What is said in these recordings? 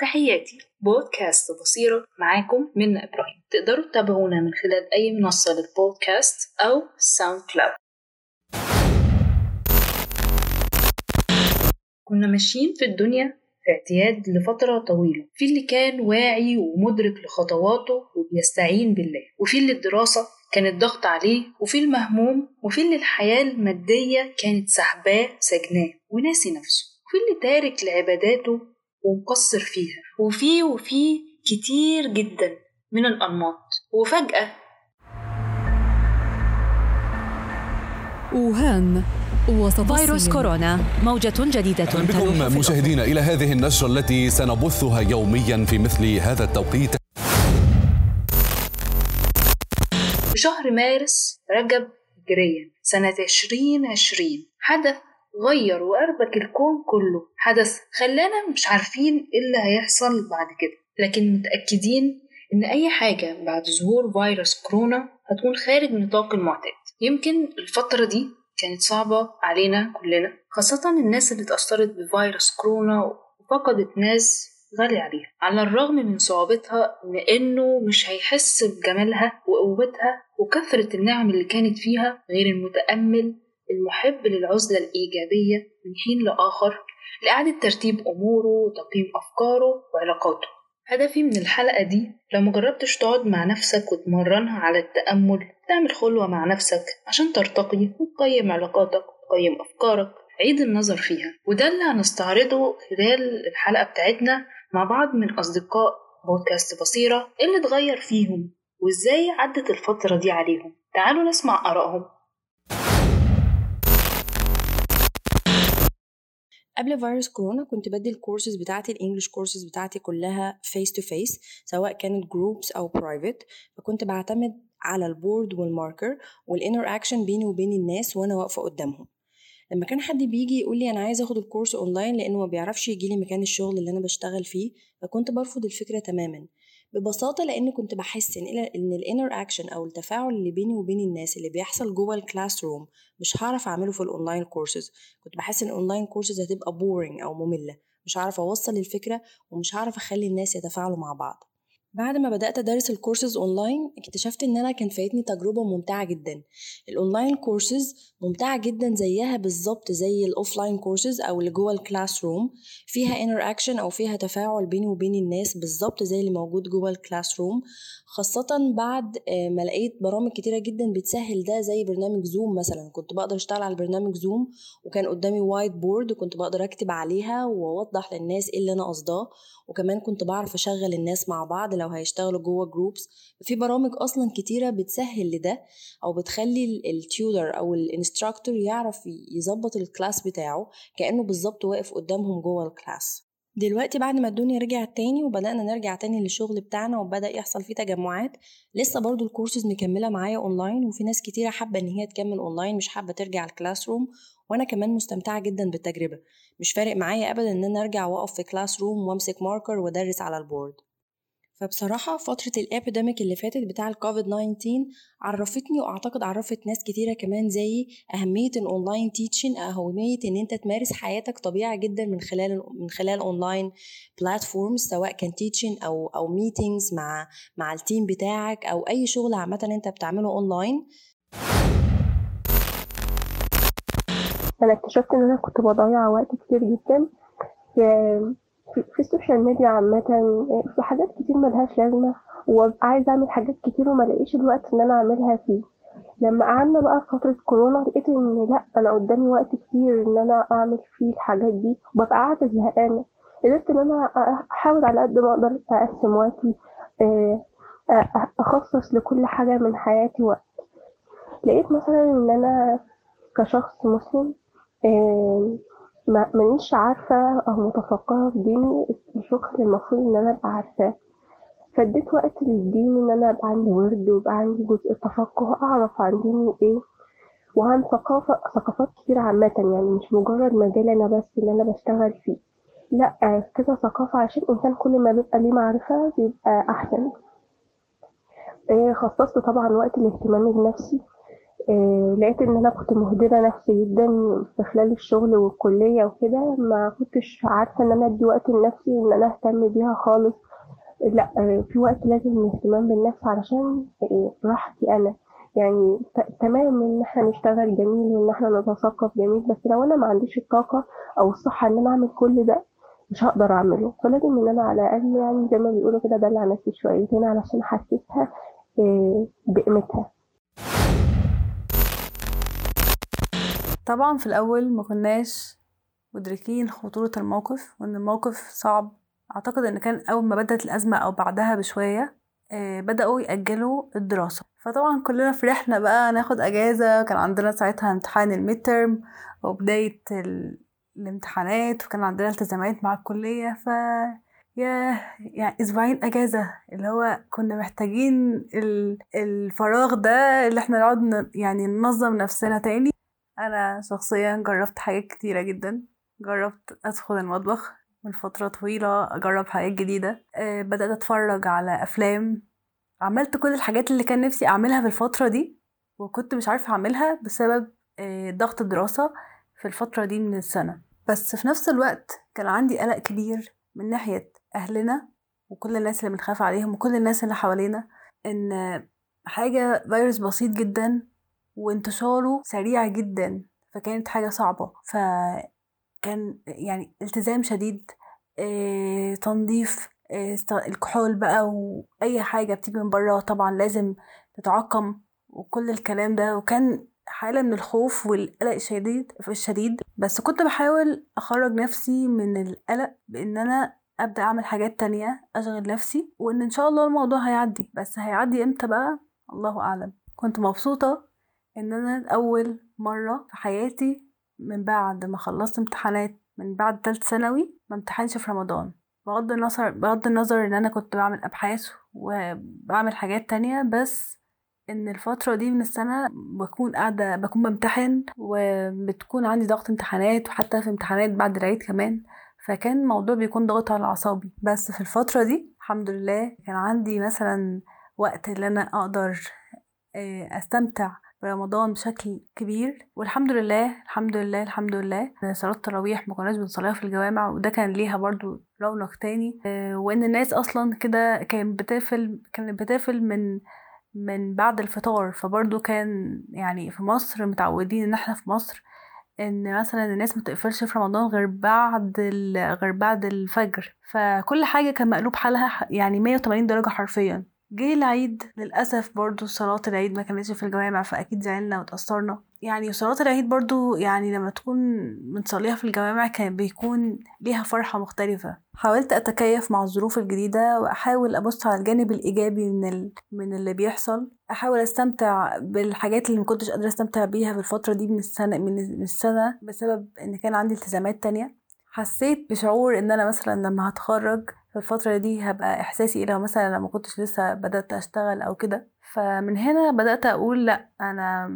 تحياتي. بودكاست بصيرة معاكم منة إبراهيم. تقدروا تتابعونا من خلال أي منصة للبودكاست أو SoundCloud. كنا ماشيين في الدنيا في اعتياد لفترة طويلة. في اللي كان واعي ومدرك لخطواته وبيستعين بالله. وفي اللي الدراسة كانت ضغط عليه. وفي المهموم. وفي اللي الحياة المادية كانت سحباه سجناه وناسي نفسه. وفي اللي تارك لعباداته ومقصر فيها. وفي وفي كتير جدا من الأنماط. وفجأة ووهان وسط فيروس. كورونا موجة جديدة بكم مشاهدينا إلى هذه النشرة التي سنبثها يوميا في مثل هذا التوقيت. في شهر مارس رجب هجريا سنة عشرين عشرين. حدث غير وأربك الكون كله. حدث خلانا مش عارفين إيه اللي هيحصل بعد كده. لكن متأكدين إن أي حاجة بعد ظهور فيروس كورونا هتكون خارج نطاق المعتاد. يمكن الفترة دي كانت صعبة علينا كلنا خاصة الناس اللي اتأثرت بفيروس كورونا وفقدت ناس غالي عليها. على الرغم من صعوبتها لأنه مش هيحس بجمالها وقوتها وكثرة النعم اللي كانت فيها غير المتأمل المحب للعزلة الإيجابية من حين لآخر لإعادة ترتيب أموره وتقييم أفكاره وعلاقاته. هدفي من الحلقة دي لو مجربتش تقعد مع نفسك وتمرنها على التأمل تعمل خلوة مع نفسك عشان ترتقي وتقيم علاقاتك وتقيم أفكارك عيد النظر فيها. وده اللي هنستعرضه خلال الحلقة بتاعتنا مع بعض من أصدقاء بودكاست بصيرة اللي اتغير فيهم وإزاي عدت الفترة دي عليهم. تعالوا نسمع آرائهم. قبل فيروس كورونا كنت بدي الكورسز بتاعتي ال English courses بتاعتي كلها face to face سواء كانت groups أو private فكنت بعتمد على ال board وال marker وال interaction بيني وبين الناس وأنا واقفة قدامهم. لما كان حد بيجي يقول لي أنا عايز آخد ال course online لأنه ما بيعرفش يجي لي مكان الشغل اللي أنا بشتغل فيه فكنت برفض الفكرة تماما. ببساطة لأن كنت بحس إن إن ال interaction أو التفاعل اللي بيني وبين الناس اللي بيحصل جوه ال classroom مش هعرف أعمله في ال online courses كنت بحس إن ال online courses هتبقى boring أو مملة. مش هعرف أوصل الفكرة ومش هعرف أخلي الناس يتفاعلوا مع بعض. بعد ما بدأت أدرس ال courses online اكتشفت إن أنا كان فايتني تجربة ممتعة جدا. ال online courses ممتعة جدا زيها بالظبط زي ال offline courses أو اللي جوه ال classroom فيها interaction أو فيها تفاعل بيني وبين الناس بالظبط زي اللي موجود جوه ال classroom خاصة بعد آه، ما لقيت برامج كتيرة جدا بتسهل ده زي برنامج Zoom مثلا. كنت بقدر أشتغل على البرنامج Zoom وكان قدامي whiteboard وكنت بقدر أكتب عليها وأوضح للناس إيه اللي أنا قصداه. وكمان كنت بعرف أشغل الناس مع بعض لو هيشتغلوا جوه groups في برامج أصلا كتيرة بتسهل لده أو بتخلي ال tutor أو ال instructor يعرف يظبط ال class بتاعه كأنه بالظبط واقف قدامهم جوه الكلاس دلوقتي بعد ما الدنيا رجعت تاني وبدأنا نرجع تاني للشغل بتاعنا وبدأ يحصل فيه تجمعات لسه برضو الكورسز مكملة معايا اونلاين وفي ناس كتيرة حابة إن هي تكمل اونلاين مش حابة ترجع ال classroom وأنا كمان مستمتعة جدا بالتجربة. مش فارق معايا ابدا إن أنا أرجع وأقف في classroom وأمسك marker وأدرس على ال board فبصراحة فترة ال epidemic اللي فاتت بتاع الكوفيد 19 عرفتني وأعتقد عرفت ناس كتيرة كمان زيي أهمية ال online teaching أهمية إن أنت تمارس حياتك طبيعي جدا من خلال من خلال online platforms سواء كان teaching أو أو meetings مع مع ال team بتاعك أو أي شغل عامة أنت بتعمله اونلاين أنا اكتشفت إن أنا كنت بضيع وقت كتير جدا في في, ال social media عامة في حاجات كتير ملهاش لازمة وببقى عايزة أعمل حاجات كتير وملاقيش الوقت إن أنا أعملها فيه. لما قعدنا بقى في فترة كورونا لقيت إن لأ أنا قدامي وقت كتير إن أنا أعمل فيه الحاجات دي وببقى قاعدة زهقانة. قدرت إن أنا أحاول على قد ما أقدر أقسم وقتي أخصص لكل حاجة من حياتي وقت. لقيت مثلا إن أنا كشخص مسلم ما مانيش عارفة أو متفقهة في ديني الشكر المفروض إن أنا أبقى عارفاه. فاديت وقت للدين إن أنا أبقى عندي ورد ويبقى عندي جزء تفقه أعرف عن ديني إيه وعن ثقافة ثقافات كتير عامة يعني مش مجرد مجال أنا بس اللي أنا بشتغل فيه. لأ كذا ثقافة عشان الإنسان كل ما بيبقى ليه معرفة بيبقى أحسن. إيه، خصصت طبعا وقت الاهتمام بنفسي آه، لقيت إن أنا كنت مهدرة نفسي جدا في خلال الشغل والكلية وكده ما كنتش عارفة إن أنا أدي وقت لنفسي ان أنا أهتم بيها خالص. لا آه، في وقت لازم الاهتمام بالنفس علشان آه، راحتي أنا. يعني تمام إن إحنا نشتغل جميل وإن إحنا نتثقف جميل بس لو أنا ما عنديش الطاقة أو الصحة إن أنا أعمل كل ده مش هقدر أعمله. فلازم إن أنا على الأقل يعني زي ما بيقولوا كده دلع نفسي شويتين علشان أحسسها بقيمتها. طبعا في الأول ما كناش مدركين خطورة الموقف وإن الموقف صعب أعتقد إن كان أول ما بدأت الأزمة أو بعدها بشوية آه، بدأوا يأجلوا الدراسة. فطبعا كلنا فرحنا بقى ناخد أجازة كان عندنا ساعتها امتحان الميد ترم وبداية الامتحانات وكان عندنا التزامات مع الكلية. ف يا يعني أسبوعين أجازة اللي هو كنا محتاجين الفراغ ده اللي إحنا نقعد يعني ننظم نفسنا تاني. أنا شخصيا جربت حاجات كتيرة جدا. جربت أدخل المطبخ. من فترة طويلة أجرب حاجات جديدة. أه بدأت أتفرج على أفلام. عملت كل الحاجات اللي كان نفسي أعملها في الفترة دي وكنت مش عارفة أعملها بسبب أه ضغط الدراسة في الفترة دي من السنة. بس في نفس الوقت كان عندي قلق كبير من ناحية أهلنا وكل الناس اللي بنخاف عليهم وكل الناس اللي حوالينا إن حاجة فيروس بسيط جدا وانتشاره سريع جدا فكانت حاجة صعبة. فكان يعني التزام شديد آه تنظيف آه الكحول بقى وأي حاجة بتيجي من بره طبعا لازم تتعقم وكل الكلام ده وكان حالة من الخوف والقلق الشديد الشديد بس كنت بحاول أخرج نفسي من القلق بإن أنا أبدأ أعمل حاجات تانية أشغل نفسي وإن إن شاء الله الموضوع هيعدي. بس هيعدي إمتى بقى؟ الله أعلم. كنت مبسوطة إن أنا اول مرة في حياتي من بعد ما خلصت امتحانات من بعد تالت ثانوي ما امتحنش في رمضان. بغض النظر بغض النظر إن أنا كنت بعمل أبحاث وبعمل حاجات تانية بس إن الفترة دي من السنة بكون قاعدة بكون بمتحن وبتكون عندي ضغط امتحانات وحتى في امتحانات بعد العيد كمان. فكان الموضوع بيكون ضغط على أعصابي. بس في الفترة دي الحمد لله كان عندي مثلا وقت اللي أنا أقدر آه، أستمتع رمضان بشكل كبير والحمد لله الحمد لله الحمد لله. صلاة التراويح ما كناش بنصليها في الجوامع وده كان ليها برضو رونق تاني. آه، وإن الناس أصلا كده كانت بتقفل كانت بتقفل من من بعد الفطار. فبرضو كان يعني في مصر متعودين إن إحنا في مصر إن مثلا الناس متقفلش في رمضان غير بعد غير بعد الفجر. فكل حاجة كان مقلوب حالها يعني 180 درجة حرفيا. جه العيد للأسف برضو صلاة العيد ما كانتش في الجوامع فأكيد زعلنا وتأثرنا يعني صلاة العيد برضو يعني لما تكون بنصليها في الجوامع كان بيكون ليها فرحة مختلفة. حاولت أتكيف مع الظروف الجديدة وأحاول أبص على الجانب الإيجابي من, ال... من اللي بيحصل. أحاول أستمتع بالحاجات اللي مكنتش قادرة أستمتع بيها في الفترة دي من السنة من السنة بسبب إن كان عندي التزامات تانية. حسيت بشعور إن أنا مثلا لما هتخرج في الفترة دي هبقى إحساسي إيه لو مثلا لما كنتش لسه بدأت أشتغل أو كده. فمن هنا بدأت أقول لأ أنا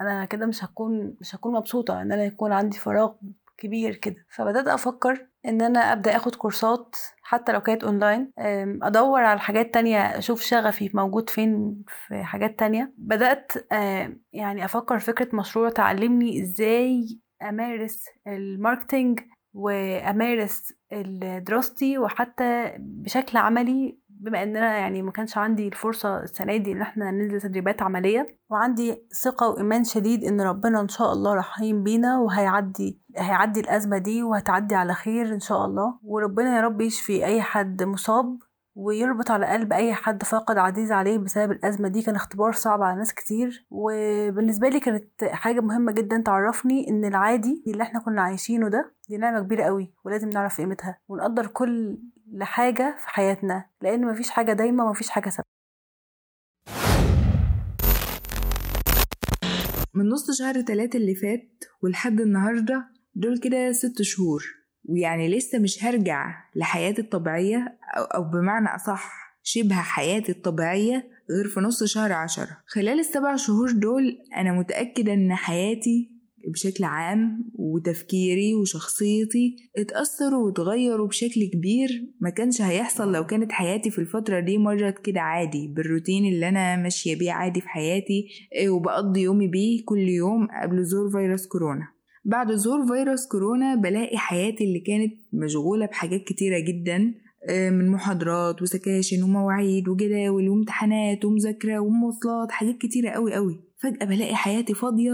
أنا كده مش هكون مش هكون مبسوطة إن أنا يكون عندي فراغ كبير كده. فبدأت أفكر إن أنا أبدأ آخد كورسات حتى لو كانت أونلاين أدور على حاجات تانية أشوف شغفي موجود فين في حاجات تانية. بدأت يعني أفكر فكرة مشروع تعلمني إزاي أمارس ال marketing وأمارس دراستي وحتى بشكل عملي بما اننا يعني ما كانش عندي الفرصة السنة دي إن إحنا ننزل تدريبات عملية. وعندي ثقة وإيمان شديد إن ربنا إن شاء الله رحيم بينا وهيعدي هيعدي الأزمة دي وهتعدي على خير إن شاء الله. وربنا يا رب يشفي أي حد مصاب ويربط على قلب أي حد فقد عزيز عليه بسبب الأزمة دي. كان اختبار صعب على ناس كتير. وبالنسبة لي كانت حاجة مهمة جدا تعرفني إن العادي اللي إحنا كنا عايشينه ده دي نعمة كبيرة قوي ولازم نعرف قيمتها ونقدر كل حاجة في حياتنا لأن مفيش حاجة دايمه ومفيش حاجة ثابتة. من نص شهر تلاتة اللي فات ولحد النهاردة دول كده ست شهور. ويعني لسه مش هرجع لحياتي الطبيعية أو بمعنى أصح شبه حياتي الطبيعية غير في نص شهر عشرة. خلال السبع شهور دول أنا متأكدة إن حياتي بشكل عام وتفكيري وشخصيتي اتأثروا وتغيروا بشكل كبير. ما كانش هيحصل لو كانت حياتي في الفترة دي مرت كده عادي بالروتين اللي أنا ماشية بيه عادي في حياتي إيه، وبقضي يومي بيه كل يوم قبل ظهور فيروس كورونا. بعد ظهور فيروس كورونا بلاقي حياتي اللي كانت مشغولة بحاجات كتيرة جدا إيه، من محاضرات وسكاشن ومواعيد وجداول وامتحانات ومذاكرة ومواصلات حاجات كتيرة قوي قوي. فجأة بلاقي حياتي فاضية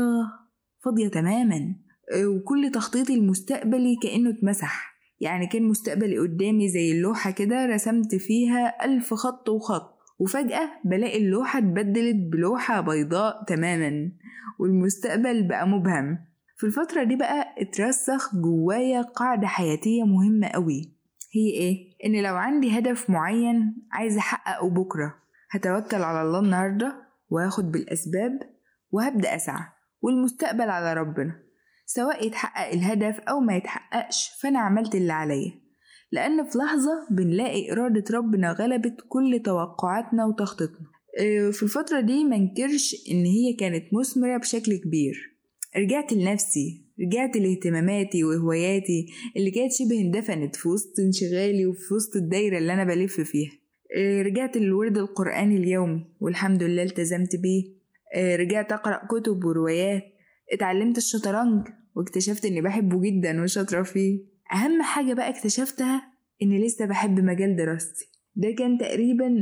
فاضية تماما إيه، وكل تخطيطي المستقبلي كأنه اتمسح. يعني كان مستقبلي قدامي زي اللوحة كده رسمت فيها ألف خط وخط. وفجأة بلاقي اللوحة اتبدلت بلوحة بيضاء تماما والمستقبل بقى مبهم. في الفترة دي بقى اترسخ جوايا قاعدة حياتية مهمة قوي. هي إيه؟ إن لو عندي هدف معين عايز أحققه بكرة هتوكل على الله النهاردة وهاخد بالأسباب وهبدأ أسعى والمستقبل على ربنا. سواء يتحقق الهدف أو ما يتحققش فأنا عملت اللي عليا. لأن في لحظة بنلاقي إرادة ربنا غلبت كل توقعاتنا وتخطيطنا. إيه، في الفترة دي منكرش إن هي كانت مثمرة بشكل كبير. رجعت لنفسي رجعت لاهتماماتي وهواياتي اللي كانت شبه اندفنت في وسط انشغالي وفي وسط الدايرة اللي أنا بلف فيها. إيه، رجعت للورد القرآني اليومي والحمد لله التزمت بيه. إيه، رجعت أقرأ كتب وروايات. اتعلمت الشطرنج واكتشفت إني بحبه جدا وشاطرة فيه. أهم حاجة بقى اكتشفتها إني لسه بحب مجال دراستي. ده كان تقريبا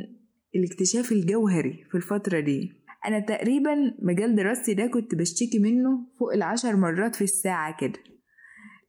الاكتشاف الجوهري في الفترة دي. أنا تقريبا مجال دراستي ده كنت بشتكي منه فوق العشر مرات في الساعة كده.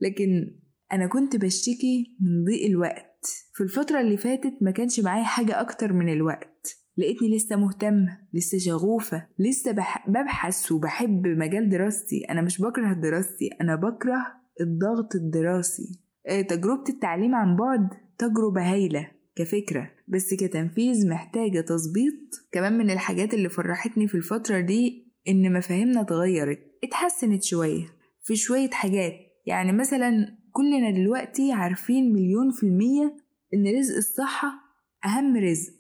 لكن أنا كنت بشتكي من ضيق الوقت. في الفترة اللي فاتت ما كانش معايا حاجة أكتر من الوقت. لقيتني لسه مهتمة لسه شغوفة لسه بح... ببحث وبحب مجال دراستي. أنا مش بكره دراستي أنا بكره الضغط الدراسي. آه، تجربة التعليم عن بعد تجربة هايلة. كفكرة بس كتنفيذ محتاجة تظبيط. كمان من الحاجات اللي فرحتني في الفترة دي إن مفاهيمنا اتغيرت اتحسنت شوية. في شوية حاجات يعني مثلا كلنا دلوقتي عارفين مليون في المية إن رزق الصحة أهم رزق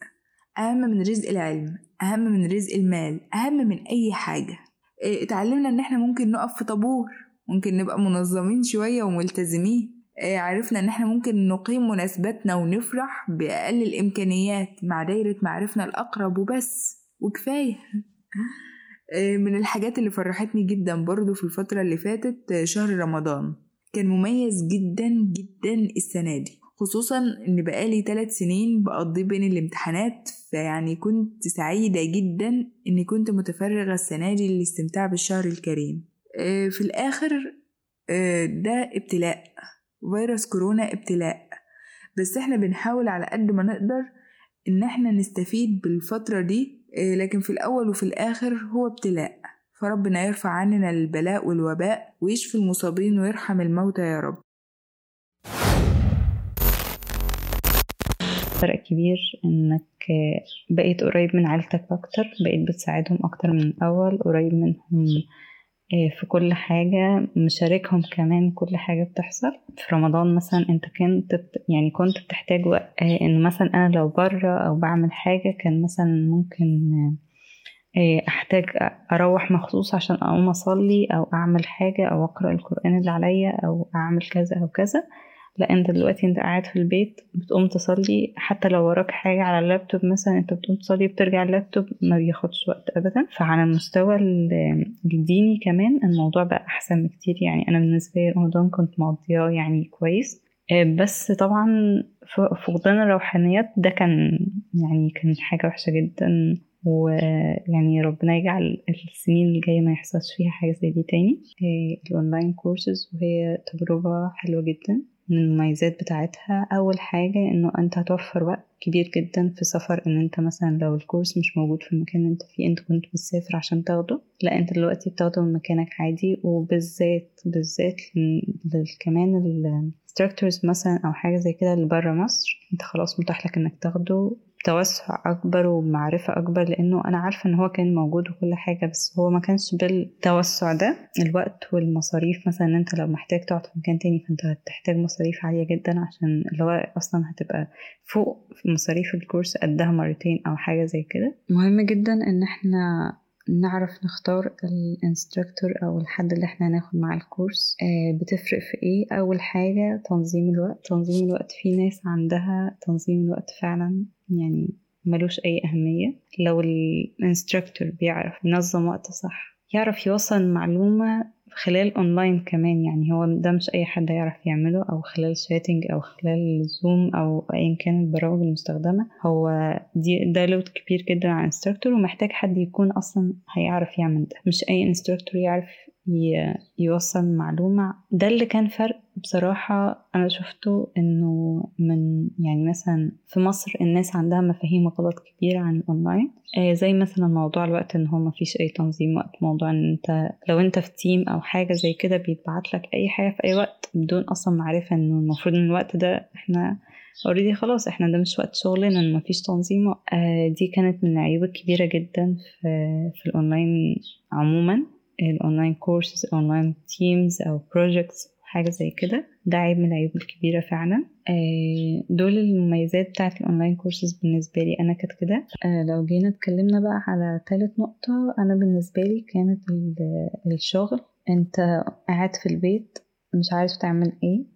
أهم من رزق العلم أهم من رزق المال أهم من أي حاجة. إيه، اتعلمنا إن إحنا ممكن نقف في طابور ممكن نبقى منظمين شوية وملتزمين. عرفنا إن إحنا ممكن نقيم مناسباتنا ونفرح بأقل الإمكانيات مع دايرة معرفنا الأقرب وبس وكفاية. إيه، من الحاجات اللي فرحتني جدا برضو في الفترة اللي فاتت آه، شهر رمضان. كان مميز جدا جدا السنة دي. خصوصا إن بقالي ثلاث سنين بقضي بين الامتحانات فيعني كنت سعيدة جدا إني كنت متفرغة السنة دي للاستمتاع بالشهر الكريم. آه، في الآخر آه، ده ابتلاء. فيروس كورونا ابتلاء. بس إحنا بنحاول على قد ما نقدر إن إحنا نستفيد بالفترة دي آه، لكن في الأول وفي الآخر هو ابتلاء. فربنا يرفع عننا البلاء والوباء ويشفي المصابين ويرحم الموتى يا رب. فرق كبير إنك بقيت قريب من عيلتك أكتر بقيت بتساعدهم أكتر من الأول قريب منهم في كل حاجة مشاركهم كمان كل حاجة بتحصل. في رمضان مثلا أنت كنت يعني كنت بتحتاج آه، إن مثلا أنا لو برة أو بعمل حاجة كان مثلا ممكن آه، أحتاج أروح مخصوص عشان أقوم أصلي أو أعمل حاجة أو أقرأ القرآن اللي عليا أو أعمل كذا أو كذا. لا انت دلوقتي أنت قاعد في البيت بتقوم تصلي حتى لو وراك حاجة على اللابتوب مثلا أنت بتقوم تصلي بترجع اللابتوب ما بياخدش وقت ابدا. فعلى المستوى ال- الديني كمان الموضوع بقى أحسن بكتير. يعني أنا بالنسبة لي رمضان كنت مقضياه يعني كويس. آه، بس طبعا فقدان الروحانيات ده كان يعني كان حاجة وحشة جدا. ويعني ربنا يجعل السنين الجاية ما يحصلش فيها حاجة زي دي تاني. آه، ال online courses وهي تجربة حلوة جدا. من المميزات بتاعتها. أول حاجة إنه أنت هتوفر وقت كبير جدا في سفر إن أنت مثلا لو ال course مش موجود في المكان اللي أنت فيه أنت كنت بتسافر عشان تاخده لا أنت دلوقتي بتاخده من مكانك عادي. وبالذات بالذات كمان ال instructors مثلا أو حاجة زي كده اللي برا مصر أنت خلاص متاح لك إنك تاخده. توسع أكبر ومعرفة أكبر لأنه أنا عارفة إن هو كان موجود وكل حاجة بس هو ما كانش بالتوسع ده. الوقت والمصاريف مثلا أنت لو محتاج تقعد في مكان تاني فأنت هتحتاج مصاريف عالية جدا عشان اللي هو أصلا هتبقى فوق مصاريف ال course قدها مرتين أو حاجة زي كده. مهم جدا إن إحنا نعرف نختار ال instructor أو الحد اللي إحنا هناخد معاه ال course. آه، بتفرق في إيه؟ أول حاجة تنظيم الوقت. تنظيم الوقت في ناس عندها تنظيم الوقت فعلا يعني ملوش أي أهمية. لو ال instructor بيعرف ينظم وقت صح يعرف يوصل المعلومة خلال اونلاين كمان يعني هو ده مش أي حد هيعرف يعمله أو خلال chatting أو خلال Zoom أو ايا كان البرامج المستخدمة. هو دي ده load كبير جدا على ال instructor ومحتاج حد يكون أصلا هيعرف يعمل ده. مش أي instructor يعرف يوصل معلومة. ده اللي كان فرق بصراحة أنا شفته إنه من يعني مثلا في مصر الناس عندها مفاهيم غلط كبيرة عن الأونلاين. آه زي مثلا موضوع الوقت إن هو مفيش أي تنظيم وقت. موضوع إن أنت لو أنت في team أو حاجة زي كده بيتبعت لك أي حاجة في أي وقت بدون أصلا معرفة إنه المفروض إن الوقت ده إحنا already خلاص إحنا ده مش وقت شغلنا مفيش تنظيم آه دي كانت من العيوب الكبيرة جدا في, في الأونلاين عموما. ال online courses online teams أو projects حاجة زي كده. ده عيب من العيوب الكبيرة فعلا. دول المميزات بتاعت ال online courses بالنسبة لي أنا كانت كده. لو جينا اتكلمنا بقى على تالت نقطة أنا بالنسبة لي كانت الشغل. أنت قاعد في البيت مش عارف تعمل إيه.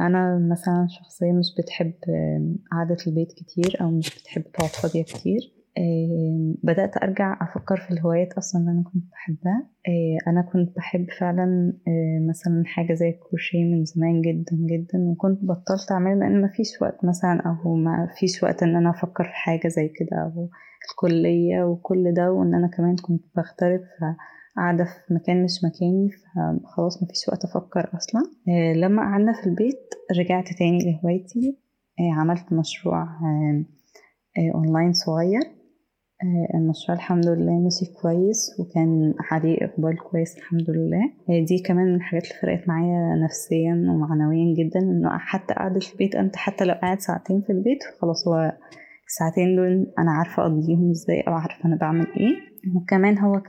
أنا مثلا شخصية مش بتحب قعدة البيت كتير أو مش بتحب تقعد فاضية كتير. بدأت أرجع أفكر في الهوايات أصلا اللي أنا كنت بحبها. أنا كنت بحب فعلا مثلا حاجة زي الكروشيه من زمان جدا جدا وكنت بطلت أعمله لأن مفيش وقت مثلا أو ما فيش وقت إن أنا أفكر في حاجة زي كده أو الكلية وكل ده وإن أنا كمان كنت بغترب قاعدة في مكان مش مكاني فخلاص مفيش وقت أفكر أصلا. لما قعدنا في البيت رجعت تاني لهوايتي. عملت مشروع أونلاين صغير. المشروع الحمد لله مشي كويس وكان عليه إقبال كويس الحمد لله. دي كمان من الحاجات اللي فرقت معايا نفسيا ومعنويا جدا إنه حتى قعدة البيت أنت حتى لو قاعد ساعتين في البيت خلاص هو الساعتين دول أنا عارفة أقضيهم إزاي أو عارفة أنا بعمل إيه. وكمان هو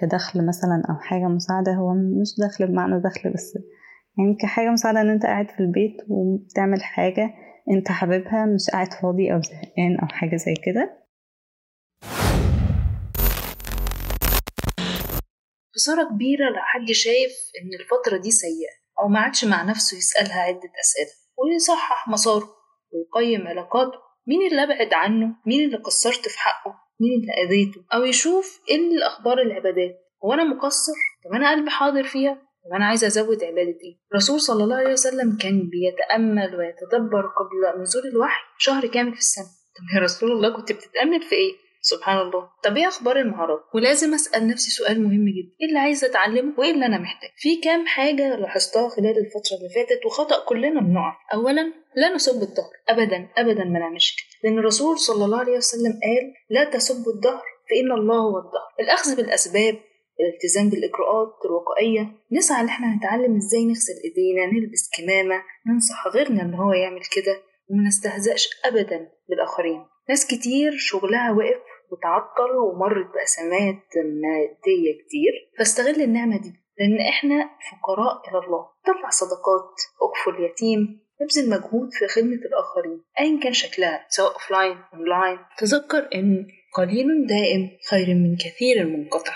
كدخل مثلا أو حاجة مساعدة هو مش دخل بمعنى دخل بس يعني كحاجة مساعدة إن أنت قاعد في البيت وبتعمل حاجة أنت حاببها مش قاعد فاضي أو زهقان أو حاجة زي كده. خسارة كبيرة لو حد شايف إن الفترة دي سيئة أو ما عادش مع نفسه يسألها عدة أسئلة ويصحح مساره ويقيم علاقاته مين اللي أبعد عنه؟ مين اللي قصرت في حقه؟ مين اللي أذيته؟ أو يشوف إيه أخبار العبادات؟ هو أنا مقصر؟ طب أنا قلبي حاضر فيها؟ طب أنا عايزة أزود عبادة إيه؟ الرسول صلى الله عليه وسلم كان بيتأمل ويتدبر قبل نزول الوحي شهر كامل في السنة. طب يا رسول الله كنت بتتأمل في إيه؟ سبحان الله. طب إيه أخبار المهارات؟ ولازم أسأل نفسي سؤال مهم جدا. إيه اللي عايزه أتعلمه؟ وإيه اللي أنا محتاج في كام حاجة لاحظتها خلال الفترة اللي فاتت وخطأ كلنا بنقع؟ اولا لا نسب الظهر. ابدا ابدا ما نعملش كده. لأن الرسول صلى الله عليه وسلم قال لا تسبوا الظهر فإن الله هو الظهر الأخذ بالأسباب الالتزام بالإجراءات الوقائية نسعى إن إحنا نتعلم إزاي نغسل إيدينا نلبس كمامة ننصح غيرنا إن هو يعمل كده وما نستهزأش أبدا بالآخرين. ناس كتير شغلها وقف وتعطل ومرت بأزمات مادية كتير فاستغل النعمة دي لأن إحنا فقراء إلى الله. طلع صدقات أكفل يتيم ابذل مجهود في خدمة الآخرين أيا كان شكلها سواء offline online تذكر إن قليل دائم خير من كثير منقطع